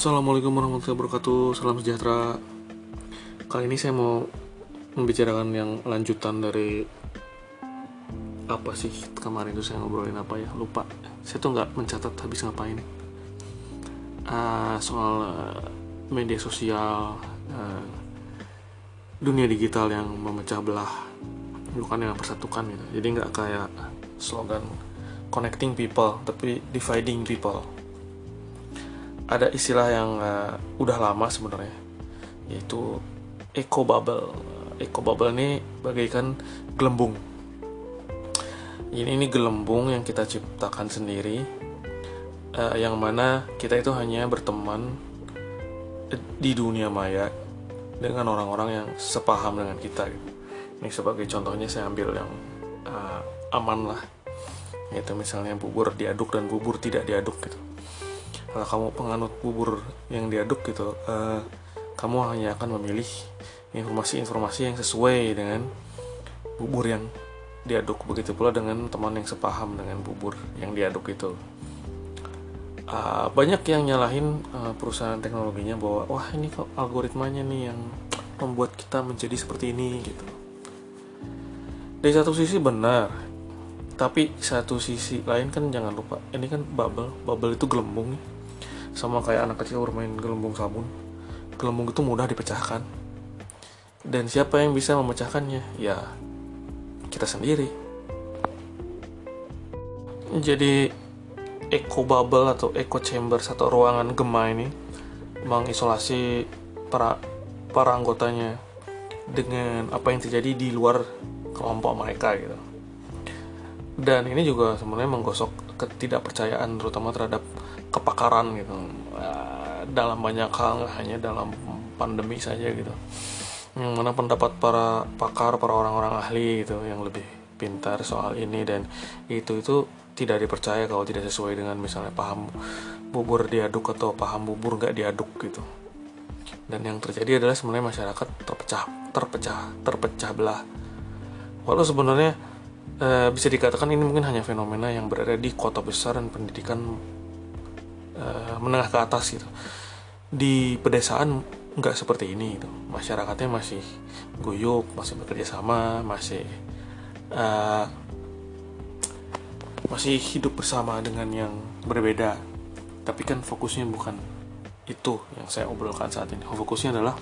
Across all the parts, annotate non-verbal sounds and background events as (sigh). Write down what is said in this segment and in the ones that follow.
Assalamualaikum warahmatullahi wabarakatuh. Salam sejahtera. Kali ini saya mau membicarakan yang lanjutan dari Apa sih kemarin itu saya ngobrolin apa ya? Lupa. Saya tuh nggak mencatat habis ngapain. Uh, Soal uh, media sosial uh, Dunia digital yang memecah belah Bukan yang persatukan gitu. Jadi nggak kayak slogan Connecting people Tapi dividing people ada istilah yang uh, udah lama sebenarnya yaitu eco bubble. Eco bubble ini bagaikan gelembung. Ini ini gelembung yang kita ciptakan sendiri, uh, yang mana kita itu hanya berteman di dunia maya dengan orang-orang yang sepaham dengan kita. Ini sebagai contohnya saya ambil yang uh, aman lah, yaitu misalnya bubur diaduk dan bubur tidak diaduk gitu kalau kamu penganut bubur yang diaduk gitu uh, kamu hanya akan memilih informasi-informasi yang sesuai dengan bubur yang diaduk. Begitu pula dengan teman yang sepaham dengan bubur yang diaduk itu. Uh, banyak yang nyalahin uh, perusahaan teknologinya bahwa wah ini kok algoritmanya nih yang membuat kita menjadi seperti ini gitu. Dari satu sisi benar tapi satu sisi lain kan jangan lupa ini kan bubble bubble itu gelembung sama kayak anak kecil bermain gelembung sabun. Gelembung itu mudah dipecahkan. Dan siapa yang bisa memecahkannya? Ya kita sendiri. Jadi echo bubble atau echo chamber atau ruangan gema ini mengisolasi para para anggotanya dengan apa yang terjadi di luar kelompok mereka gitu. Dan ini juga sebenarnya menggosok ketidakpercayaan terutama terhadap kepakaran gitu. Uh, dalam banyak hal hanya dalam pandemi saja gitu. Yang mana pendapat para pakar para orang-orang ahli gitu yang lebih pintar soal ini dan itu itu tidak dipercaya kalau tidak sesuai dengan misalnya paham bubur diaduk atau paham bubur nggak diaduk gitu. Dan yang terjadi adalah sebenarnya masyarakat terpecah terpecah terpecah belah. Walau sebenarnya e, bisa dikatakan ini mungkin hanya fenomena yang berada di kota besar dan pendidikan Eh, menengah ke atas gitu. Di pedesaan nggak seperti ini gitu. Masyarakatnya masih guyup masih bekerja sama masih uh, masih hidup bersama dengan yang berbeda. Tapi kan fokusnya bukan itu yang saya obrolkan saat ini. Fokusnya adalah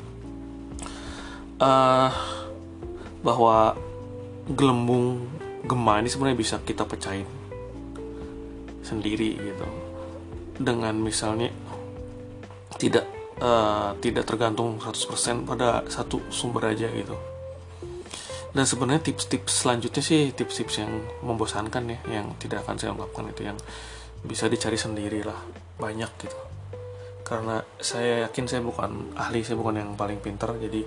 uh, bahwa gelembung gema ini sebenarnya bisa kita pecahin sendiri gitu dengan misalnya tidak uh, tidak tergantung 100% pada satu sumber aja gitu. Dan sebenarnya tips-tips selanjutnya sih tips-tips yang membosankan ya yang tidak akan saya ungkapkan itu yang bisa dicari sendiri lah banyak gitu. Karena saya yakin saya bukan ahli saya bukan yang paling pintar jadi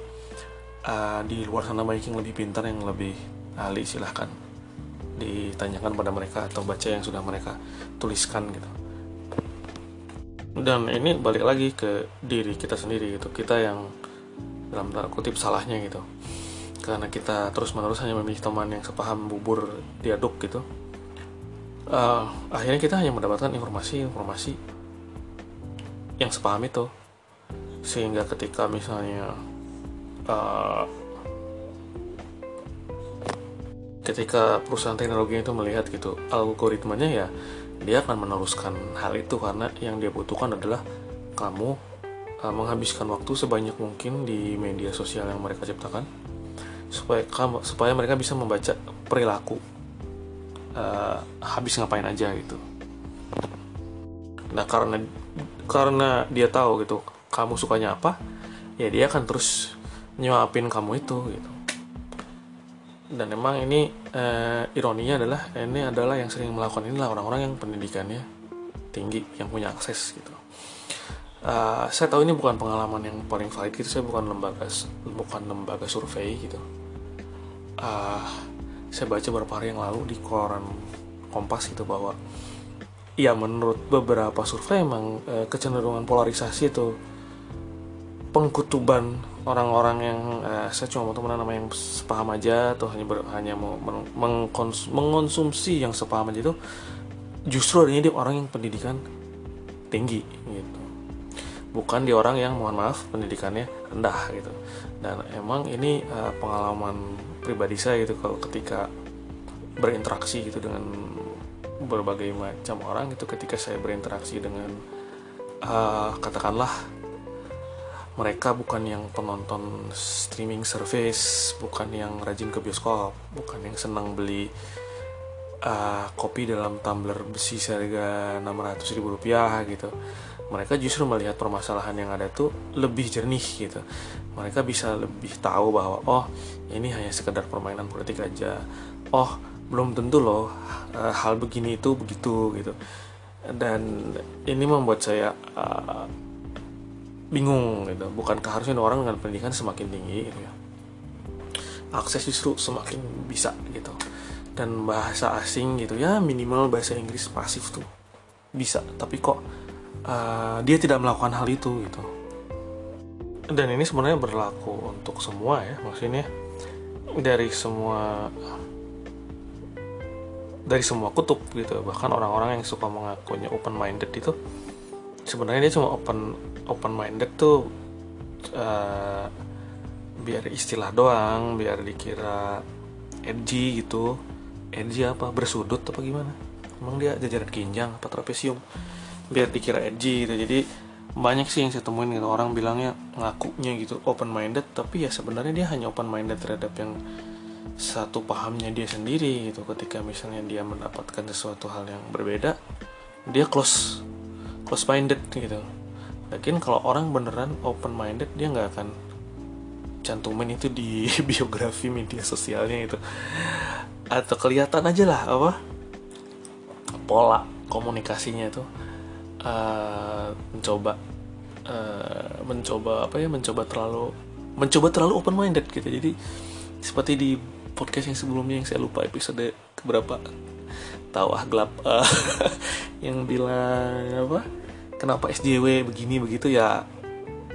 uh, di luar sana banyak yang lebih pintar yang lebih ahli silahkan ditanyakan pada mereka atau baca yang sudah mereka tuliskan gitu dan ini balik lagi ke diri kita sendiri gitu. Kita yang dalam tanda kutip salahnya gitu. Karena kita terus menerus hanya memilih teman yang sepaham bubur diaduk gitu. Uh, akhirnya kita hanya mendapatkan informasi-informasi yang sepaham itu. Sehingga ketika misalnya uh, ketika perusahaan teknologi itu melihat gitu algoritmanya ya dia akan meneruskan hal itu karena yang dia butuhkan adalah kamu uh, menghabiskan waktu sebanyak mungkin di media sosial yang mereka ciptakan supaya kamu supaya mereka bisa membaca perilaku uh, habis ngapain aja gitu. Nah karena karena dia tahu gitu kamu sukanya apa ya dia akan terus nyuapin kamu itu gitu. Dan memang ini uh, ironinya adalah ini adalah yang sering melakukan inilah orang-orang yang pendidikannya tinggi yang punya akses gitu. Uh, saya tahu ini bukan pengalaman yang paling valid gitu saya bukan lembaga bukan lembaga survei gitu. Uh, saya baca beberapa hari yang lalu di koran kompas gitu bahwa ya menurut beberapa survei emang uh, kecenderungan polarisasi itu pengkutuban orang-orang yang uh, saya cuma mau temenan sama yang sepaham aja atau hanya ber, hanya mau mengkons, mengonsumsi yang sepaham aja itu justru adanya dia orang yang pendidikan tinggi gitu. Bukan di orang yang mohon maaf pendidikannya rendah gitu. Dan emang ini uh, pengalaman pribadi saya gitu kalau ketika berinteraksi gitu dengan berbagai macam orang itu ketika saya berinteraksi dengan uh, katakanlah mereka bukan yang penonton streaming service bukan yang rajin ke bioskop bukan yang senang beli uh, kopi dalam tumbler besi seharga 600 ribu rupiah gitu. Mereka justru melihat permasalahan yang ada tuh lebih jernih gitu. Mereka bisa lebih tahu bahwa oh ini hanya sekedar permainan politik aja. Oh belum tentu loh uh, hal begini itu begitu gitu. Dan ini membuat saya uh, bingung gitu. Bukankah harusnya orang dengan pendidikan semakin tinggi gitu ya? Akses justru semakin bisa gitu. Dan bahasa asing gitu ya minimal bahasa Inggris pasif tuh. Bisa tapi kok uh, dia tidak melakukan hal itu gitu. Dan ini sebenarnya berlaku untuk semua ya maksudnya. Dari semua dari semua kutub gitu. Bahkan orang-orang yang suka mengakunya open minded itu sebenarnya dia cuma open open minded tuh uh, biar istilah doang biar dikira edgy gitu. Edgy apa? Bersudut apa gimana? Emang dia jajaran kinjang apa trapesium biar dikira edgy gitu. Jadi banyak sih yang saya temuin gitu. Orang bilangnya ngakunya gitu open minded. Tapi ya sebenarnya dia hanya open minded terhadap yang satu pahamnya dia sendiri gitu. Ketika misalnya dia mendapatkan sesuatu hal yang berbeda dia close close minded gitu. Lakin kalau orang beneran open minded dia nggak akan cantumin itu di (laughs) biografi media sosialnya itu atau kelihatan aja lah apa pola komunikasinya itu. Uh, mencoba uh, mencoba apa ya mencoba terlalu mencoba terlalu open minded gitu. Jadi seperti di podcast yang sebelumnya yang saya lupa episode keberapa tahu ah gelap uh, (laughs) yang bilang apa kenapa SJW begini begitu ya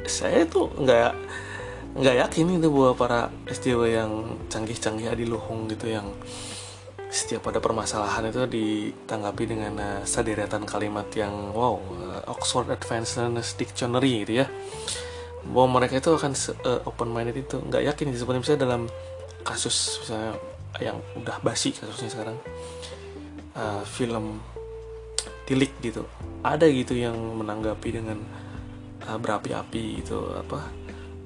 saya tuh nggak nggak yakin itu bahwa para SJW yang canggih-canggih adiluhung gitu yang setiap ada permasalahan itu ditanggapi dengan uh, sederetan kalimat yang wow uh, Oxford Advanced Dictionary gitu ya. Bahwa mereka itu akan uh, open minded itu. Nggak yakin sebenarnya misalnya dalam kasus misalnya yang udah basi kasusnya sekarang uh, film tilik gitu. Ada gitu yang menanggapi dengan uh, berapi-api gitu apa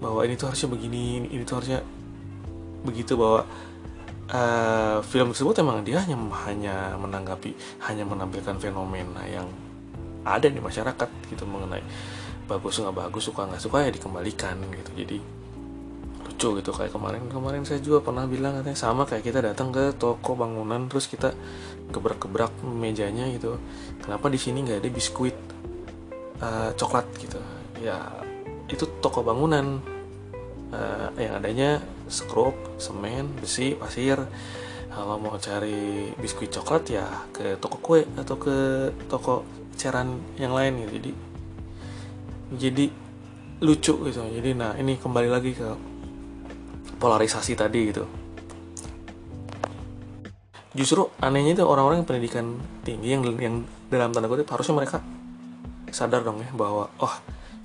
bahwa ini tuh harusnya begini ini tuh harusnya begitu bahwa uh, film tersebut emang dia hanya hanya menanggapi hanya menampilkan fenomena yang ada di masyarakat gitu mengenai bagus nggak bagus suka nggak suka ya dikembalikan gitu. Jadi lucu gitu kayak kemarin. Kemarin saya juga pernah bilang katanya sama kayak kita datang ke toko bangunan terus kita gebrak-gebrak mejanya gitu. Kenapa di sini nggak ada biskuit uh, coklat gitu? Ya itu toko bangunan. Uh, yang adanya skrup semen besi pasir. Kalau mau cari biskuit coklat ya ke toko kue atau ke toko ceran yang lain gitu. Jadi jadi lucu gitu. Jadi nah ini kembali lagi ke polarisasi tadi gitu. Justru anehnya itu orang-orang yang pendidikan tinggi yang yang dalam tanda kutip harusnya mereka sadar dong ya bahwa oh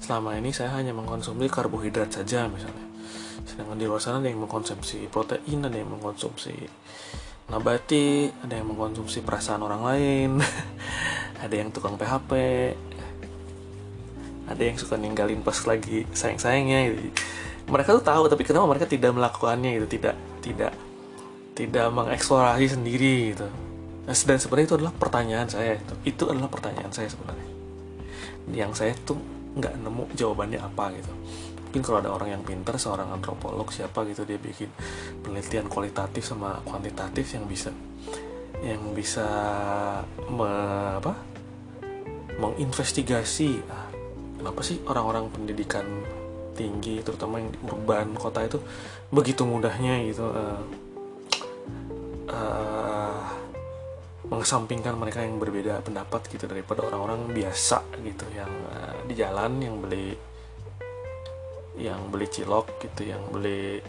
selama ini saya hanya mengkonsumsi karbohidrat saja misalnya. Sedangkan di luar sana ada yang mengkonsumsi protein ada yang mengkonsumsi nabati ada yang mengkonsumsi perasaan orang lain (laughs) ada yang tukang PHP ada yang suka ninggalin pas lagi sayang-sayangnya gitu mereka tuh tahu tapi kenapa mereka tidak melakukannya gitu tidak tidak tidak mengeksplorasi sendiri gitu. Nah, dan sebenarnya itu adalah pertanyaan saya itu itu adalah pertanyaan saya sebenarnya. Yang saya tuh nggak nemu jawabannya apa gitu. Mungkin kalau ada orang yang pintar seorang antropolog siapa gitu dia bikin penelitian kualitatif sama kuantitatif yang bisa yang bisa me, apa menginvestigasi ah, kenapa sih orang-orang pendidikan tinggi terutama yang urban kota itu begitu mudahnya gitu uh, uh, mengesampingkan mereka yang berbeda pendapat gitu daripada orang-orang biasa gitu yang uh, di jalan yang beli yang beli cilok gitu yang beli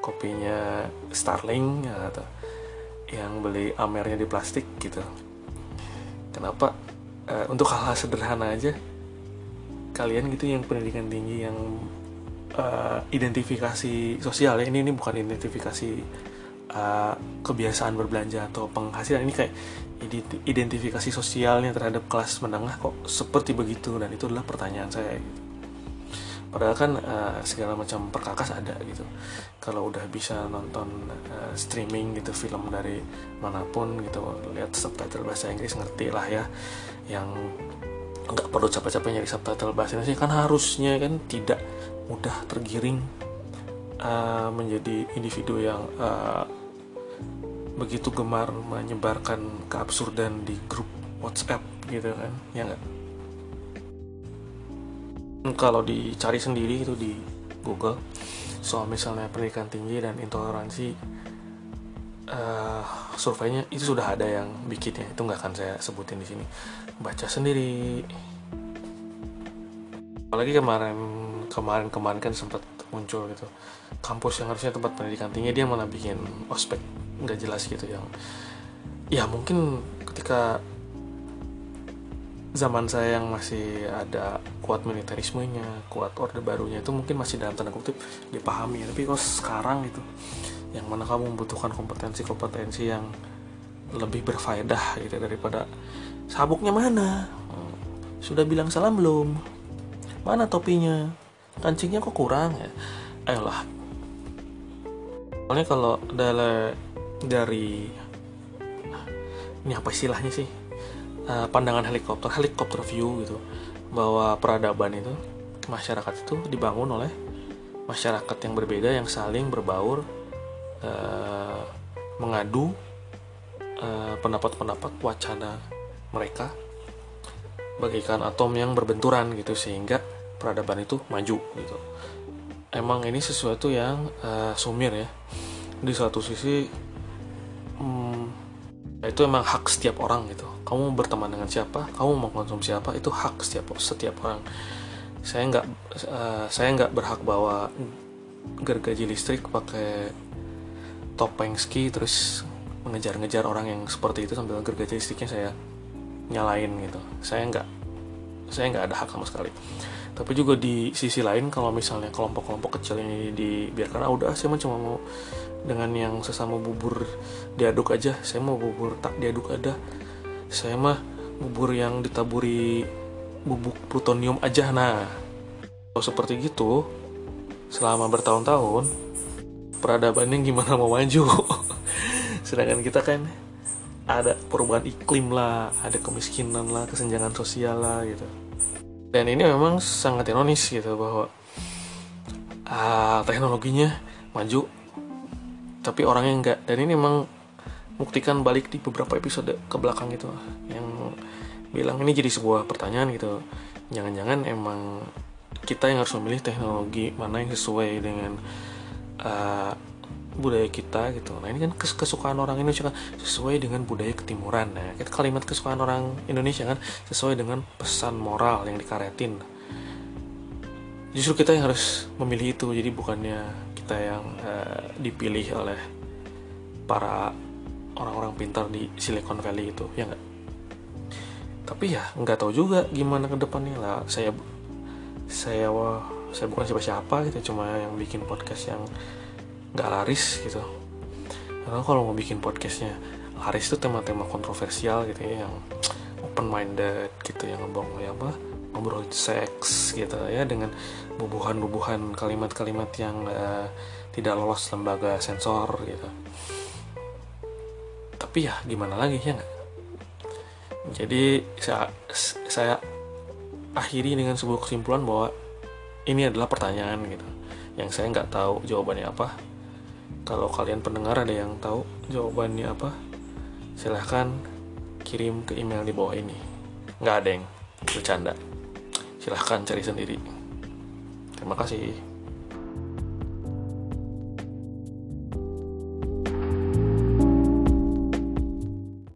kopinya Starling ya, atau yang beli amernya di plastik gitu. Kenapa? Uh, untuk hal-hal sederhana aja kalian gitu yang pendidikan tinggi yang uh, identifikasi sosial ya ini ini bukan identifikasi uh, kebiasaan berbelanja atau penghasilan ini kayak identifikasi sosialnya terhadap kelas menengah kok seperti begitu dan itu adalah pertanyaan saya. Padahal kan uh, segala macam perkakas ada gitu. Kalau udah bisa nonton uh, streaming gitu film dari mana pun gitu, lihat subtitle bahasa Inggris ngerti lah ya. Yang nggak perlu capek-capek nyari subtitle bahasa Indonesia kan harusnya kan tidak mudah tergiring uh, menjadi individu yang uh, begitu gemar menyebarkan keabsurdan di grup WhatsApp gitu kan ya nggak? Kalau dicari sendiri itu di Google soal misalnya pendidikan tinggi dan intoleransi uh, surveinya itu sudah ada yang bikinnya itu nggak akan saya sebutin di sini. Baca sendiri. Apalagi kemarin kemarin kemarin kan sempat muncul gitu. Kampus yang harusnya tempat pendidikan tinggi dia malah bikin ospek. Nggak jelas gitu yang ya mungkin ketika zaman saya yang masih ada kuat militerismenya, kuat orde barunya itu mungkin masih dalam tanda kutip dipahami. Tapi kalau sekarang itu, yang mana kamu membutuhkan kompetensi-kompetensi yang lebih berfaedah gitu daripada sabuknya mana? Sudah bilang salam belum? Mana topinya? Kancingnya kok kurang ya? Ayolah. Soalnya kalau dari dari ini apa istilahnya sih uh, pandangan helikopter helikopter view gitu bahwa peradaban itu masyarakat itu dibangun oleh masyarakat yang berbeda yang saling berbaur uh, mengadu uh, pendapat-pendapat wacana mereka bagikan atom yang berbenturan gitu sehingga peradaban itu maju gitu. Emang ini sesuatu yang uh, sumir ya. Di satu sisi hmm, itu emang hak setiap orang gitu. Kamu berteman dengan siapa kamu mau konsumsi apa itu hak setiap setiap orang. Saya nggak uh, saya nggak berhak bawa gergaji listrik pakai topeng ski terus mengejar-ngejar orang yang seperti itu sambil gergaji listriknya saya nyalain gitu. Saya nggak saya nggak ada hak sama sekali. Tapi juga di sisi lain kalau misalnya kelompok-kelompok kecil ini dibiarkan ah udah saya cuma mau dengan yang sesama bubur diaduk aja saya mau bubur tak diaduk ada saya mah bubur yang ditaburi bubuk plutonium aja. Nah kalau seperti gitu selama bertahun-tahun peradabannya gimana mau maju. (laughs) Sedangkan kita kan ada perubahan iklim lah ada kemiskinan lah kesenjangan sosial lah gitu. Dan ini memang sangat ironis gitu bahwa uh, teknologinya maju tapi orangnya enggak. Dan ini memang buktikan balik di beberapa episode ke belakang gitu. Yang bilang ini jadi sebuah pertanyaan gitu. Jangan-jangan emang kita yang harus memilih teknologi mana yang sesuai dengan uh, budaya kita gitu. Nah ini kan kesukaan orang Indonesia kan sesuai dengan budaya ketimuran. Nah kita kalimat kesukaan orang Indonesia kan sesuai dengan pesan moral yang dikaretin. Justru kita yang harus memilih itu. Jadi bukannya kita yang uh, dipilih oleh para orang-orang pintar di Silicon Valley itu ya nggak. Tapi ya nggak tahu juga gimana ke depannya lah. Saya saya wah, saya bukan siapa-siapa gitu, cuma yang bikin podcast yang nggak laris gitu. Karena kalau mau bikin podcastnya laris itu tema-tema kontroversial gitu ya yang open minded gitu yang ngomong ya apa ngobrol seks gitu ya dengan bubuhan-bubuhan kalimat-kalimat yang uh, tidak lolos lembaga sensor gitu. Tapi ya gimana lagi ya nggak? Jadi saya saya akhiri dengan sebuah kesimpulan bahwa ini adalah pertanyaan gitu yang saya nggak tahu jawabannya apa kalau kalian pendengar ada yang tahu jawabannya apa, silahkan kirim ke email di bawah ini. Nggak ada yang bercanda. Silahkan cari sendiri. Terima kasih.